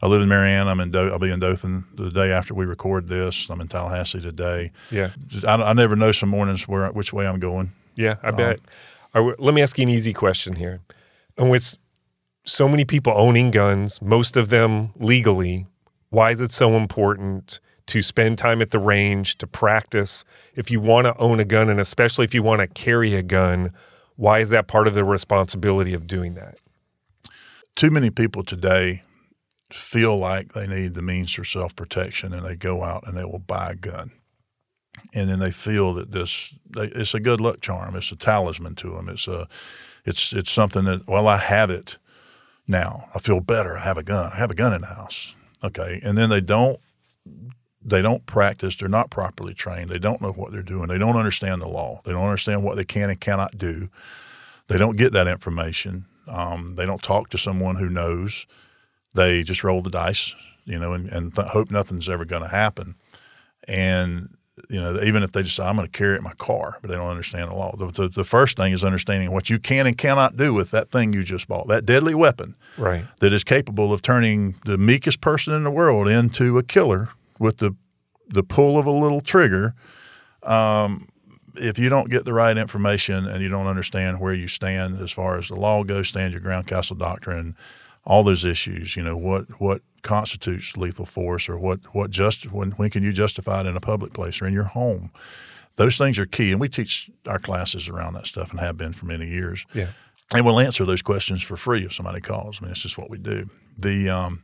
I live in Marianna. I'm in. Do- I'll be in Dothan the day after we record this. I'm in Tallahassee today. Yeah, I, I never know some mornings where which way I'm going. Yeah, I um, bet. let me ask you an easy question here. And with so many people owning guns, most of them legally, why is it so important to spend time at the range to practice? If you want to own a gun, and especially if you want to carry a gun, why is that part of the responsibility of doing that? Too many people today feel like they need the means for self protection and they go out and they will buy a gun. And then they feel that this they, it's a good luck charm. It's a talisman to them. It's a it's it's something that well I have it now. I feel better. I have a gun. I have a gun in the house. Okay, and then they don't they don't practice. They're not properly trained. They don't know what they're doing. They don't understand the law. They don't understand what they can and cannot do. They don't get that information. Um, they don't talk to someone who knows they just roll the dice, you know, and, and th- hope nothing's ever going to happen. And you know, even if they decide I'm going to carry it in my car, but they don't understand the law. The, the, the, first thing is understanding what you can and cannot do with that thing you just bought, that deadly weapon, right? That is capable of turning the meekest person in the world into a killer with the the pull of a little trigger. Um, if you don't get the right information and you don't understand where you stand as far as the law goes, stand your ground, castle doctrine, all those issues. You know what what constitutes lethal force, or what what just when when can you justify it in a public place or in your home? Those things are key, and we teach our classes around that stuff and have been for many years. Yeah, and we'll answer those questions for free if somebody calls. I mean, it's just what we do. The um,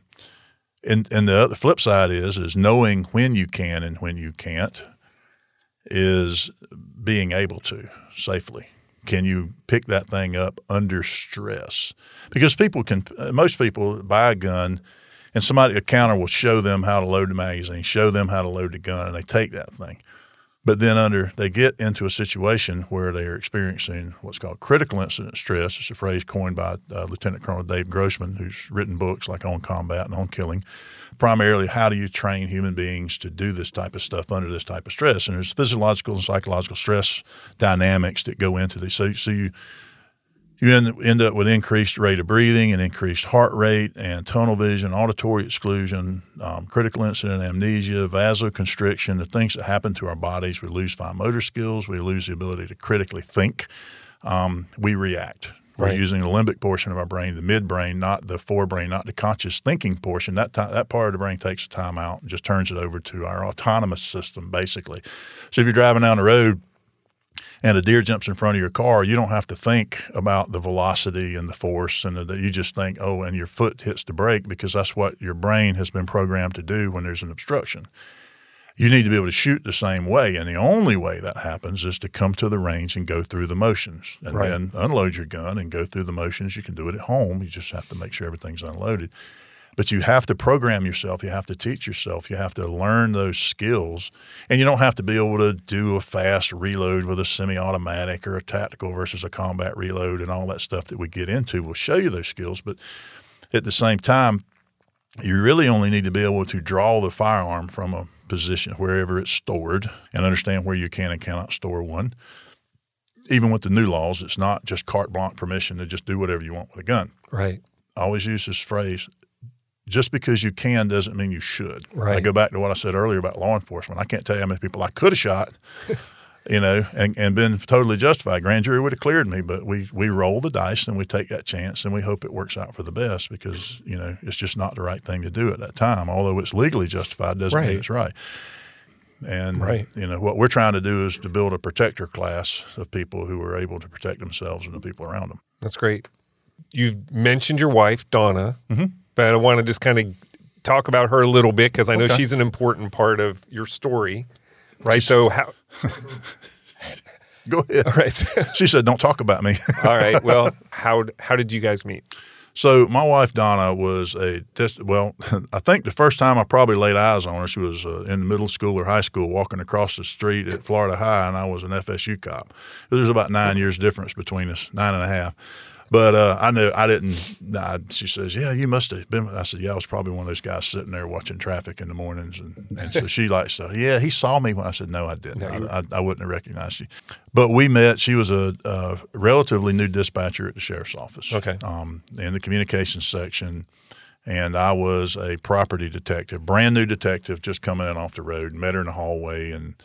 and and the, the flip side is is knowing when you can and when you can't is being able to safely can you pick that thing up under stress? Because people can, most people buy a gun and somebody, a counter will show them how to load the magazine, show them how to load the gun, and they take that thing. But then under they get into a situation where they are experiencing what's called critical incident stress. It's a phrase coined by uh, Lieutenant Colonel Dave Grossman, who's written books like on combat and on killing. Primarily, how do you train human beings to do this type of stuff under this type of stress? And there's physiological and psychological stress dynamics that go into this. So, so you you end, end up with increased rate of breathing and increased heart rate and tunnel vision, auditory exclusion, um, critical incident amnesia, vasoconstriction, the things that happen to our bodies. We lose fine motor skills. We lose the ability to critically think. Um, we react. We're Right. using the limbic portion of our brain, the midbrain, not the forebrain, not the conscious thinking portion. That that part of the brain takes a time out and just turns it over to our autonomous system, basically. So if you're driving down the road and a deer jumps in front of your car, you don't have to think about the velocity and the force, and the, you just think, oh, and your foot hits the brake because that's what your brain has been programmed to do when there's an obstruction. You need to be able to shoot the same way, and the only way that happens is to come to the range and go through the motions, and Right. then unload your gun and go through the motions. You can do it at home. You just have to make sure everything's unloaded. But you have to program yourself. You have to teach yourself. You have to learn those skills. And you don't have to be able to do a fast reload with a semi automatic or a tactical versus a combat reload and all that stuff that we get into will show you those skills. But at the same time, you really only need to be able to draw the firearm from a position wherever it's stored and understand where you can and cannot store one. Even with the new laws, it's not just carte blanche permission to just do whatever you want with a gun. Right. I always use this phrase just because you can doesn't mean you should. I go back to what I said earlier about law enforcement. I can't tell you how many people I could have shot, <laughs> you know, and, and been totally justified. Grand jury would have cleared me, but we, we roll the dice and we take that chance and we hope it works out for the best because, you know, it's just not the right thing to do at that time. Although it's legally justified doesn't Right. mean it's right. And Right. you know what we're trying to do is to build a protector class of people who are able to protect themselves and the people around them. That's great. You mentioned your wife, Donna, Mm-hmm. But I want to just kind of talk about her a little bit because I know Okay. she's an important part of your story. Right. So, how, <laughs> Go ahead. all right. so- <laughs> She said, "Don't talk about me." all right. <laughs> Well, how, how did you guys meet? So my wife Donna was a well. I think the first time I probably laid eyes on her, she was uh, in middle school or high school, walking across the street at Florida High, and I was an FSU cop. There's about nine years difference between us, nine and a half. But uh, I knew I didn't. I, she says, "Yeah, you must have been." I said, "Yeah, I was probably one of those guys sitting there watching traffic in the mornings." And, and so she likes, so, "Yeah, he saw me." When I said, "No, I didn't. I, I, I wouldn't have recognized you." But we met. She was a, a relatively new dispatcher at the sheriff's office Okay. um, in the communications section, and I was a property detective, brand new detective, just coming in off the road. Met her in the hallway, and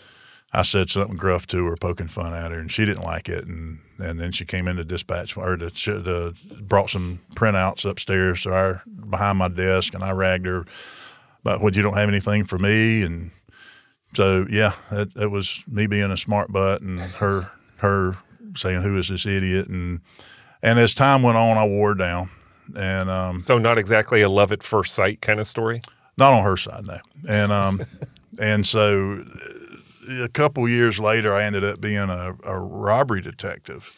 I said something gruff to her, poking fun at her, and she didn't like it. And and then she came into dispatch or the, the brought some printouts upstairs to our behind my desk, and I ragged her about what you don't have anything for me, and so yeah, it, it was me being a smart butt and her her saying who is this idiot and and as time went on, I wore down, and um, So, not exactly a love at first sight kind of story. not on her side, no. And um, <laughs> and so a couple years later, I ended up being a, a robbery detective.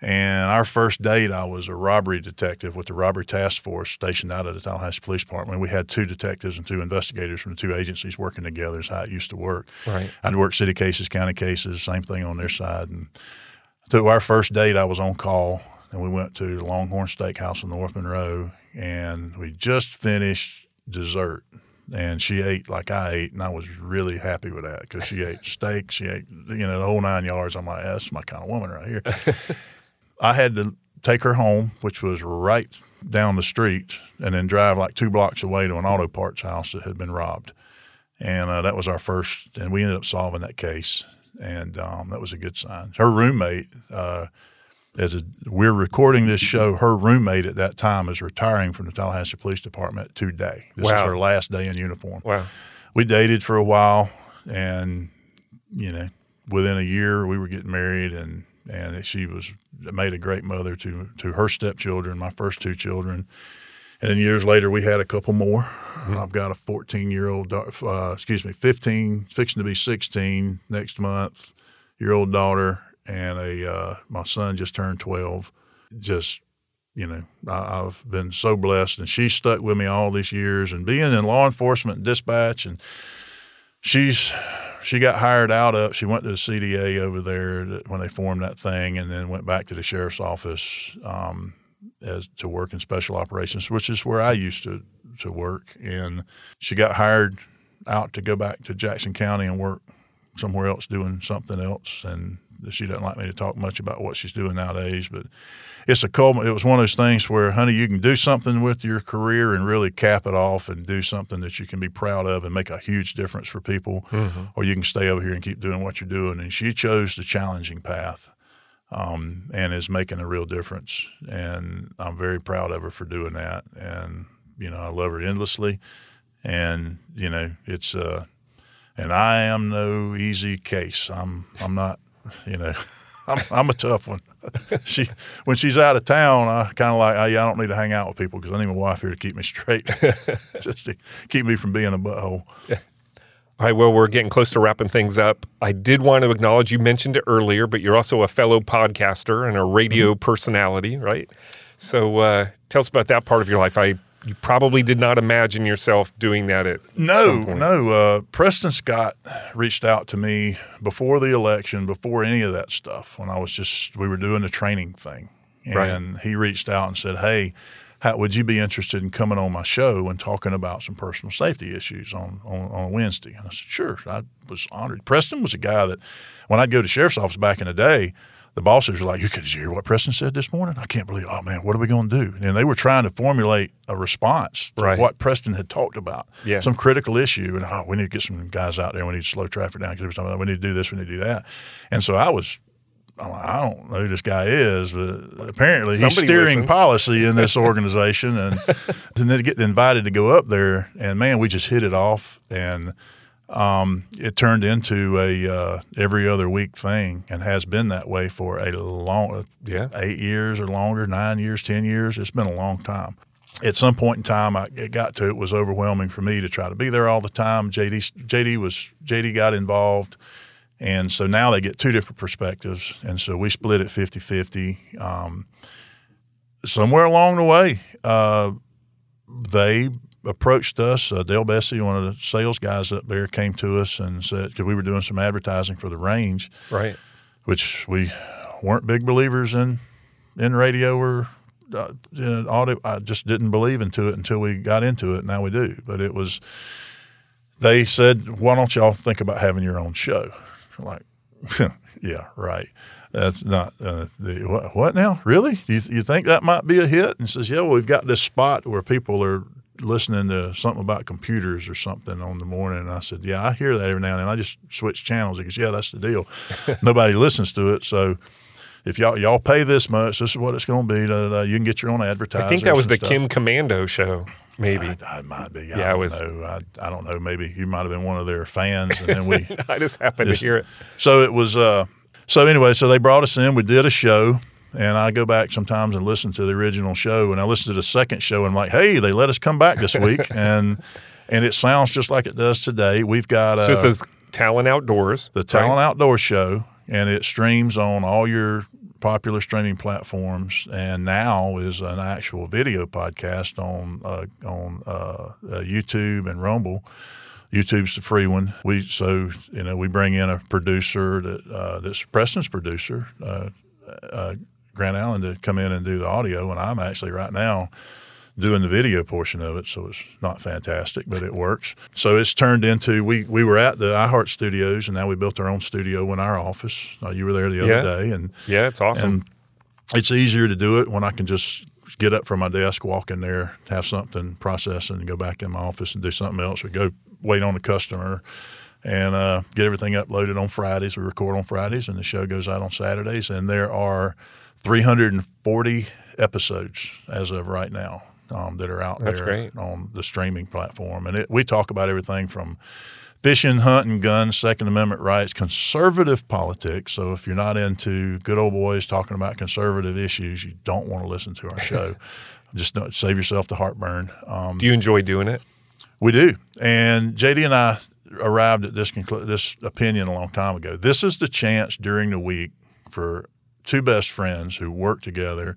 And our first date, I was a robbery detective with the robbery task force stationed out of the Tallahassee Police Department. We had two detectives and two investigators from the two agencies working together. Is how it used to work. Right. I'd work city cases, county cases, same thing on their side. And to our first date, I was on call, and we went to the Longhorn Steakhouse in North Monroe, and we just finished dessert. And she ate like I ate, and I was really happy with that because she ate steak, she ate you know the whole nine yards. I'm like, that's my kind of woman right here. <laughs> I had to take her home, which was right down the street, and then drive like two blocks away to an auto parts house that had been robbed. And uh, that was our first, and we ended up solving that case, and um, that was a good sign. Her roommate, uh, as a, we're recording this show, her roommate at that time is retiring from the Tallahassee Police Department today. This is her last day in uniform. Wow. we dated for a while and you know within a year we were getting married and and she was made a great mother to to her stepchildren my first two children. And then years later we had a couple more. I've got a 14 year old uh, excuse me 15 fixing to be 16 next month year old daughter and a uh, my son just turned 12 just you know, I, I've been so blessed, and she's stuck with me all these years. And being in law enforcement and dispatch, and she's she got hired out of. She went to the CDA over there when they formed that thing, and then went back to the sheriff's office um, as to work in special operations, which is where I used to to work. And she got hired out to go back to Jackson County and work somewhere else doing something else. And she doesn't like me to talk much about what she's doing nowadays, but it's a cool. It was one of those things where, honey, you can do something with your career and really cap it off and do something that you can be proud of and make a huge difference for people, mm-hmm. or you can stay over here and keep doing what you're doing. And she chose the challenging path. Um, and is making a real difference. And I'm very proud of her for doing that. And, you know, I love her endlessly. And, you know, it's, uh, and I am no easy case. I'm, I'm not, you know, <laughs> I'm, I'm a tough one. <laughs> she when she's out of town, I kind of like, I don't need to hang out with people because I need my wife here to keep me straight, <laughs> just to keep me from being a butthole. Yeah. All right, well, we're getting close to wrapping things up. I did want to acknowledge you mentioned it earlier, but you're also a fellow podcaster and a radio mm-hmm. personality, right? So uh, tell us about that part of your life. I you probably did not imagine yourself doing that at no no uh, preston scott reached out to me before the election before any of that stuff when i was just we were doing the training thing and right. he reached out and said hey how, would you be interested in coming on my show and talking about some personal safety issues on, on, on Wednesday? And I said, sure. I was honored. Preston was a guy that when I'd go to sheriff's office back in the day, the bosses were like, "You could hear what Preston said this morning? I can't believe. Oh man, what are we going to do?" And they were trying to formulate a response to right. what Preston had talked about, yeah. some critical issue, and oh, we need to get some guys out there. We need to slow traffic down because we need to do this, we need to do that. And so I was. I don't know who this guy is, but apparently Somebody he's steering listens. policy in this <laughs> organization, and, and then to get invited to go up there, and man, we just hit it off, and um, it turned into a uh, every other week thing and has been that way for a long yeah. eight years or longer nine years ten years. It's been a long time. At some point in time I, it got to it was overwhelming for me to try to be there all the time. JD JD was JD got involved. And so now they get two different perspectives. And so we split it 50-50 um, somewhere along the way. Uh, they approached us. Uh, Dale Bessie, one of the sales guys up there, came to us and said because we were doing some advertising for the range, right? Which we weren't big believers in in radio or uh, in audio. I just didn't believe into it until we got into it. Now we do. But it was they said, "Why don't y'all think about having your own show?" We're like, <laughs> yeah, right. That's not uh, the what, what, now? Really? You, you think that might be a hit? And says, yeah. Well, we've got this spot where people are listening to something about computers or something on the morning. And I said, Yeah, I hear that every now and then. I just switch channels. He goes, Yeah, that's the deal. <laughs> Nobody listens to it. So if y'all y'all pay this much, this is what it's going to be. Da, da, da. You can get your own advertising. I think that was the stuff. Kim Komando show. Maybe I, I might be. I yeah, I was. Know. I, I don't know. Maybe you might have been one of their fans, and then we. <laughs> I just happened just, to hear it. So it was. Uh, so anyway, so they brought us in. We did a show and I go back sometimes and listen to the original show, and I listen to the second show, and I'm like, hey, they let us come back this week, <laughs> and and it sounds just like it does today. We've got uh, just as Talon Outdoors, the Talon right? Outdoors show, and it streams on all your popular streaming platforms, and now is an actual video podcast on uh, on uh, uh YouTube and Rumble. YouTube's the free one. We so you know we bring in a producer that uh, that's Preston's producer, uh, uh, Grant Allen to come in and do the audio, and I'm actually right now doing the video portion of it. So it's not fantastic, but it works. So it's turned into we we were at the iHeart Studios, and now we built our own studio in our office. Uh, you were there the other yeah. day, and yeah, it's awesome. And it's easier to do it when I can just get up from my desk, walk in there, have something process, and go back in my office and do something else, or go wait on a customer. And uh, get everything uploaded on Fridays. We record on Fridays, and the show goes out on Saturdays. And there are 340 episodes as of right now um, that are out That's there great. on the streaming platform. And it, we talk about everything from fishing, hunting, guns, Second Amendment rights, conservative politics. So if you're not into good old boys talking about conservative issues, you don't want to listen to our show. <laughs> Just save yourself the heartburn. Um, do you enjoy doing it? We do. And JD and I arrived at this conclu- this opinion a long time ago. This is the chance during the week for two best friends who work together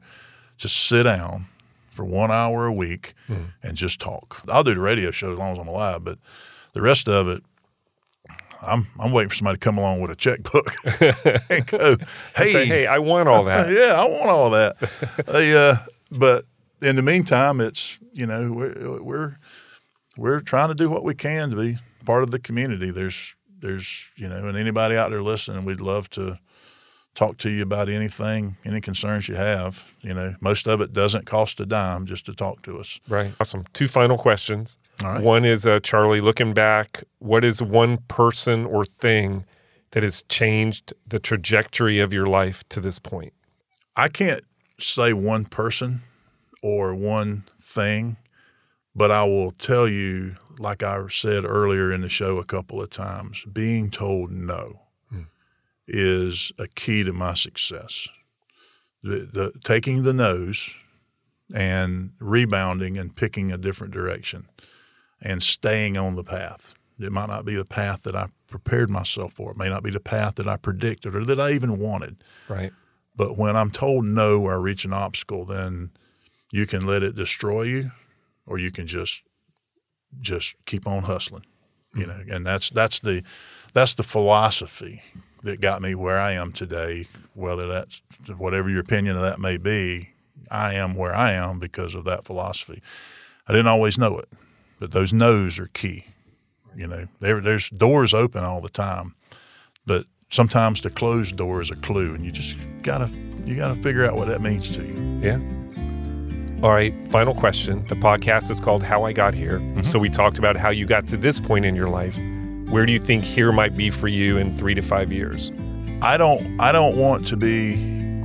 to sit down for one hour a week mm. and just talk. I'll do the radio show as long as I'm alive, but the rest of it, I'm I'm waiting for somebody to come along with a checkbook <laughs> and go, <laughs> hey, Say, hey, I want all that. <laughs> yeah, I want all that. Hey, uh, but in the meantime, it's you know we're, we're we're trying to do what we can to be part of the community. There's there's you know, and anybody out there listening, we'd love to talk to you about anything, any concerns you have. You know, most of it doesn't cost a dime just to talk to us. Right. Awesome. Two final questions. All right. One is uh, Charlie, looking back, what is one person or thing that has changed the trajectory of your life to this point? I can't say one person or one thing, but I will tell you, like I said earlier in the show a couple of times, being told no is a key to my success. The, the, taking the nose and rebounding and picking a different direction and staying on the path. It might not be the path that I prepared myself for. It may not be the path that I predicted or that I even wanted. Right. But when I'm told no or I reach an obstacle, then you can let it destroy you, or you can just just keep on hustling. You mm. know, and that's that's the that's the philosophy that got me where I am today. Whether that's whatever your opinion of that may be, I am where I am because of that philosophy. I didn't always know it, but those no's are key. You know, there, there's doors open all the time, but sometimes the closed door is a clue, and you just gotta you gotta figure out what that means to you. Yeah. All right. Final question. The podcast is called How I Got Here. Mm-hmm. So we talked about how you got to this point in your life. Where do you think here might be for you in three to five years? I don't I don't want to be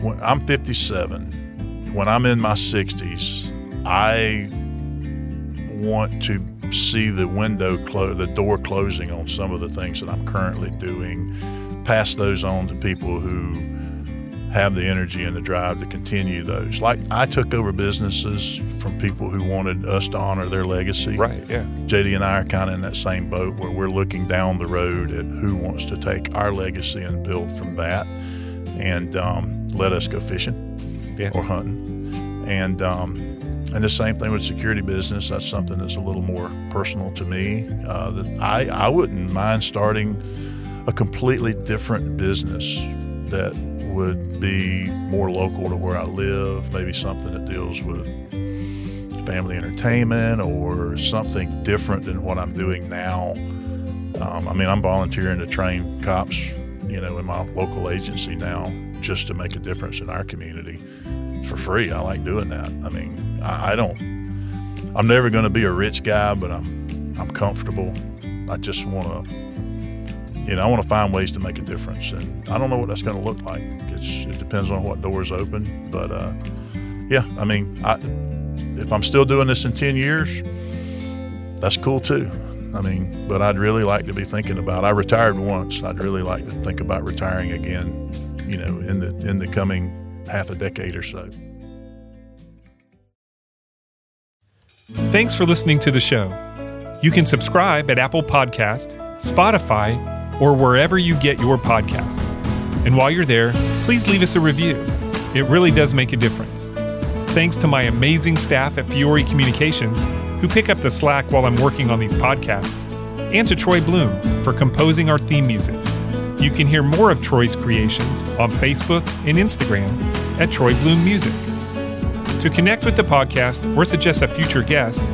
when I'm 57. When I'm in my 60s, I want to see the window close, the door closing on some of the things that I'm currently doing. Pass those on to people who have the energy and the drive to continue those. Like I took over businesses from people who wanted us to honor their legacy. Right. Yeah. JD and I are kind of in that same boat where we're looking down the road at who wants to take our legacy and build from that and um, let us go fishing Yeah. or hunting. And um, and the same thing with security business. That's something that's a little more personal to me. Uh, that I, I wouldn't mind starting a completely different business that would be more local to where I live, maybe something that deals with family entertainment or something different than what I'm doing now. Um, I mean, I'm volunteering to train cops, you know, in my local agency now just to make a difference in our community for free. I like doing that. I mean, I, I don't, I'm never going to be a rich guy, but I'm, I'm comfortable. I just want to, you know, I want to find ways to make a difference. And I don't know what that's going to look like. It's, it depends on what doors open. But uh, yeah, I mean, I, if I'm still doing this in 10 years, that's cool too. I mean, but I'd really like to be thinking about. I retired once. I'd really like to think about retiring again. You know, in the in the coming half a decade or so. Thanks for listening to the show. You can subscribe at Apple Podcast, Spotify, or wherever you get your podcasts. And while you're there, please leave us a review. It really does make a difference. Thanks to my amazing staff at Fiore Communications, who pick up the slack while I'm working on these podcasts, and to Troy Bloom for composing our theme music. You can hear more of Troy's creations on Facebook and Instagram at Troy Bloom Music. To connect with the podcast or suggest a future guest,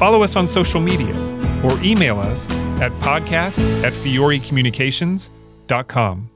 follow us on social media or email us at podcast at fiorecommunications.com.